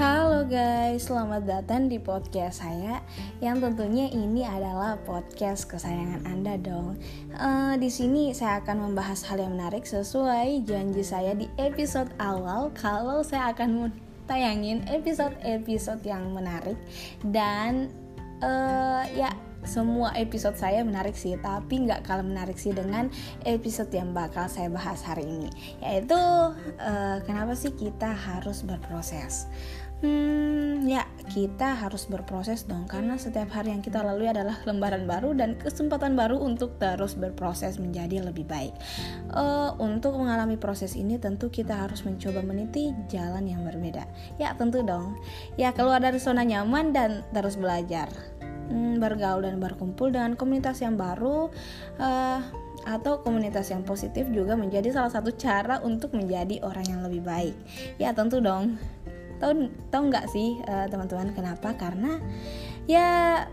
Halo guys, selamat datang di podcast saya yang tentunya ini adalah podcast kesayangan Anda dong. Uh, di sini saya akan membahas hal yang menarik sesuai janji saya di episode awal kalau saya akan tayangin episode-episode yang menarik dan uh, ya semua episode saya menarik sih tapi nggak kalah menarik sih dengan episode yang bakal saya bahas hari ini yaitu uh, kenapa sih kita harus berproses Hmm, ya kita harus berproses dong karena setiap hari yang kita lalui adalah lembaran baru dan kesempatan baru untuk terus berproses menjadi lebih baik. Uh, untuk mengalami proses ini tentu kita harus mencoba meniti jalan yang berbeda. Ya tentu dong. Ya keluar dari zona nyaman dan terus belajar hmm, bergaul dan berkumpul dengan komunitas yang baru uh, atau komunitas yang positif juga menjadi salah satu cara untuk menjadi orang yang lebih baik. Ya tentu dong. Tahu tahu nggak sih uh, teman-teman kenapa? Karena ya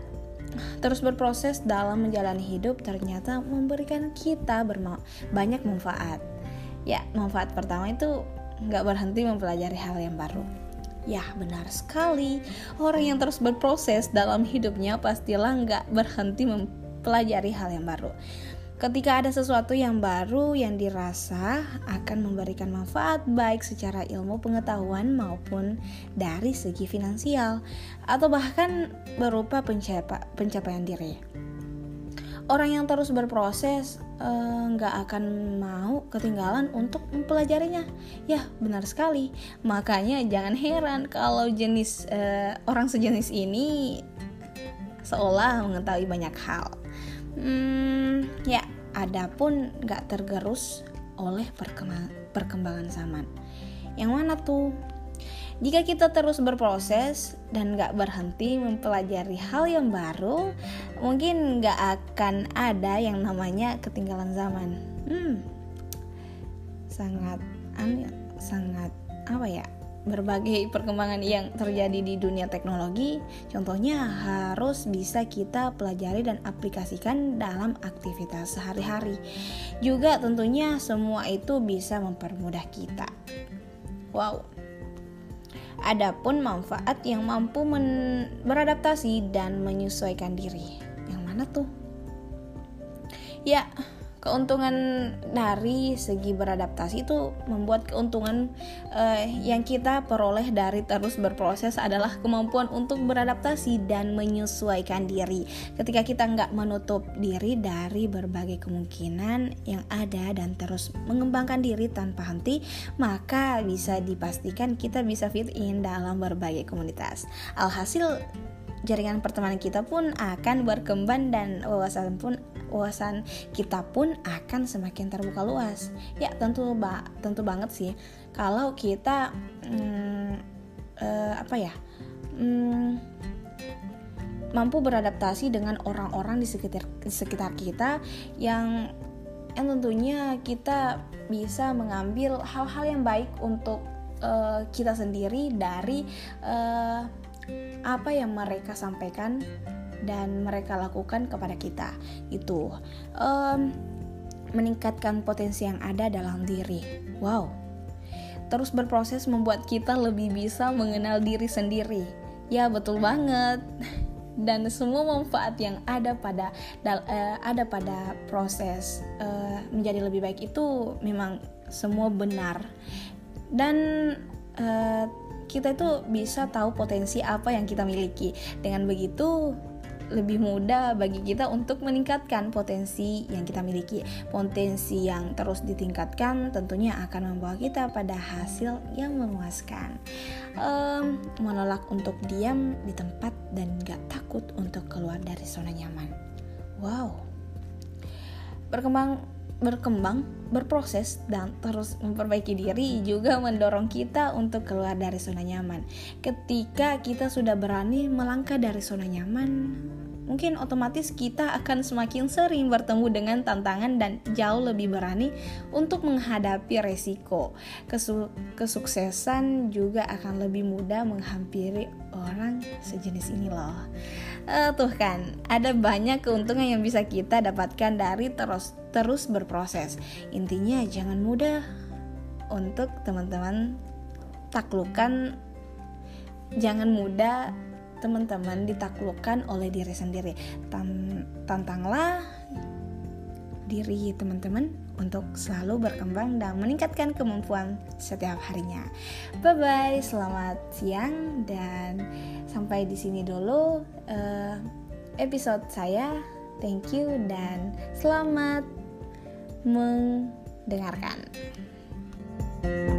terus berproses dalam menjalani hidup ternyata memberikan kita banyak manfaat. Ya manfaat pertama itu nggak berhenti mempelajari hal yang baru Ya, benar sekali. Orang yang terus berproses dalam hidupnya pastilah nggak berhenti mempelajari hal yang baru. Ketika ada sesuatu yang baru yang dirasa akan memberikan manfaat baik secara ilmu pengetahuan maupun dari segi finansial atau bahkan berupa pencapaian diri orang yang terus berproses eh, nggak uh, akan mau ketinggalan untuk mempelajarinya. Ya, benar sekali. Makanya jangan heran kalau jenis uh, orang sejenis ini seolah mengetahui banyak hal. Hmm, ya, adapun nggak tergerus oleh perkembangan zaman. Yang mana tuh? Jika kita terus berproses dan gak berhenti mempelajari hal yang baru, mungkin gak akan ada yang namanya ketinggalan zaman. Hmm, sangat sangat apa ya? Berbagai perkembangan yang terjadi di dunia teknologi, contohnya harus bisa kita pelajari dan aplikasikan dalam aktivitas sehari-hari. Juga tentunya semua itu bisa mempermudah kita. Wow, Adapun manfaat yang mampu beradaptasi dan menyesuaikan diri. Yang mana tuh? Ya, keuntungan dari segi beradaptasi itu membuat keuntungan uh, yang kita peroleh dari terus berproses adalah kemampuan untuk beradaptasi dan menyesuaikan diri. Ketika kita nggak menutup diri dari berbagai kemungkinan yang ada dan terus mengembangkan diri tanpa henti maka bisa dipastikan kita bisa fit in dalam berbagai komunitas. Alhasil jaringan pertemanan kita pun akan berkembang dan wawasan pun wawasan kita pun akan semakin terbuka luas. Ya tentu ba tentu banget sih kalau kita hmm, uh, apa ya hmm, mampu beradaptasi dengan orang-orang di sekitar di sekitar kita yang yang tentunya kita bisa mengambil hal-hal yang baik untuk uh, kita sendiri dari uh, apa yang mereka sampaikan dan mereka lakukan kepada kita. Itu um, meningkatkan potensi yang ada dalam diri. Wow. Terus berproses membuat kita lebih bisa mengenal diri sendiri. Ya betul banget. Dan semua manfaat yang ada pada uh, ada pada proses uh, menjadi lebih baik itu memang semua benar. Dan uh, kita itu bisa tahu potensi apa yang kita miliki. Dengan begitu lebih mudah bagi kita untuk meningkatkan potensi yang kita miliki. Potensi yang terus ditingkatkan tentunya akan membawa kita pada hasil yang memuaskan. Um, menolak untuk diam di tempat dan gak takut untuk keluar dari zona nyaman. Wow. Berkembang berkembang, berproses, dan terus memperbaiki diri juga mendorong kita untuk keluar dari zona nyaman. Ketika kita sudah berani melangkah dari zona nyaman, mungkin otomatis kita akan semakin sering bertemu dengan tantangan dan jauh lebih berani untuk menghadapi resiko. Kesu kesuksesan juga akan lebih mudah menghampiri orang sejenis ini loh. Uh, tuh kan, ada banyak keuntungan yang bisa kita dapatkan dari terus terus berproses. Intinya jangan mudah untuk teman-teman taklukan jangan mudah teman-teman ditaklukkan oleh diri sendiri. Tan tantanglah diri teman-teman untuk selalu berkembang dan meningkatkan kemampuan setiap harinya. Bye bye, selamat siang dan sampai di sini dulu uh, episode saya. Thank you dan selamat mendengarkan. thank you